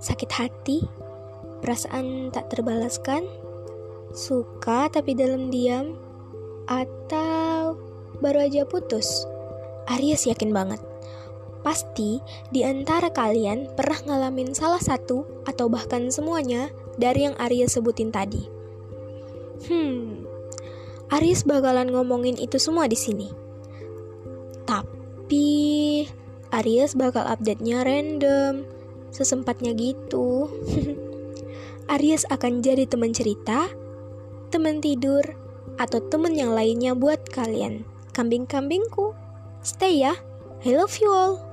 sakit hati, perasaan tak terbalaskan, suka tapi dalam diam, atau baru aja putus? Aries yakin banget. Pasti di antara kalian pernah ngalamin salah satu atau bahkan semuanya dari yang Aries sebutin tadi. Hmm, Aries bakalan ngomongin itu semua di sini. Tapi Aries bakal update-nya random, sesempatnya gitu. Aries akan jadi teman cerita, teman tidur, atau teman yang lainnya buat kalian. Kambing-kambingku, stay ya. I love you all.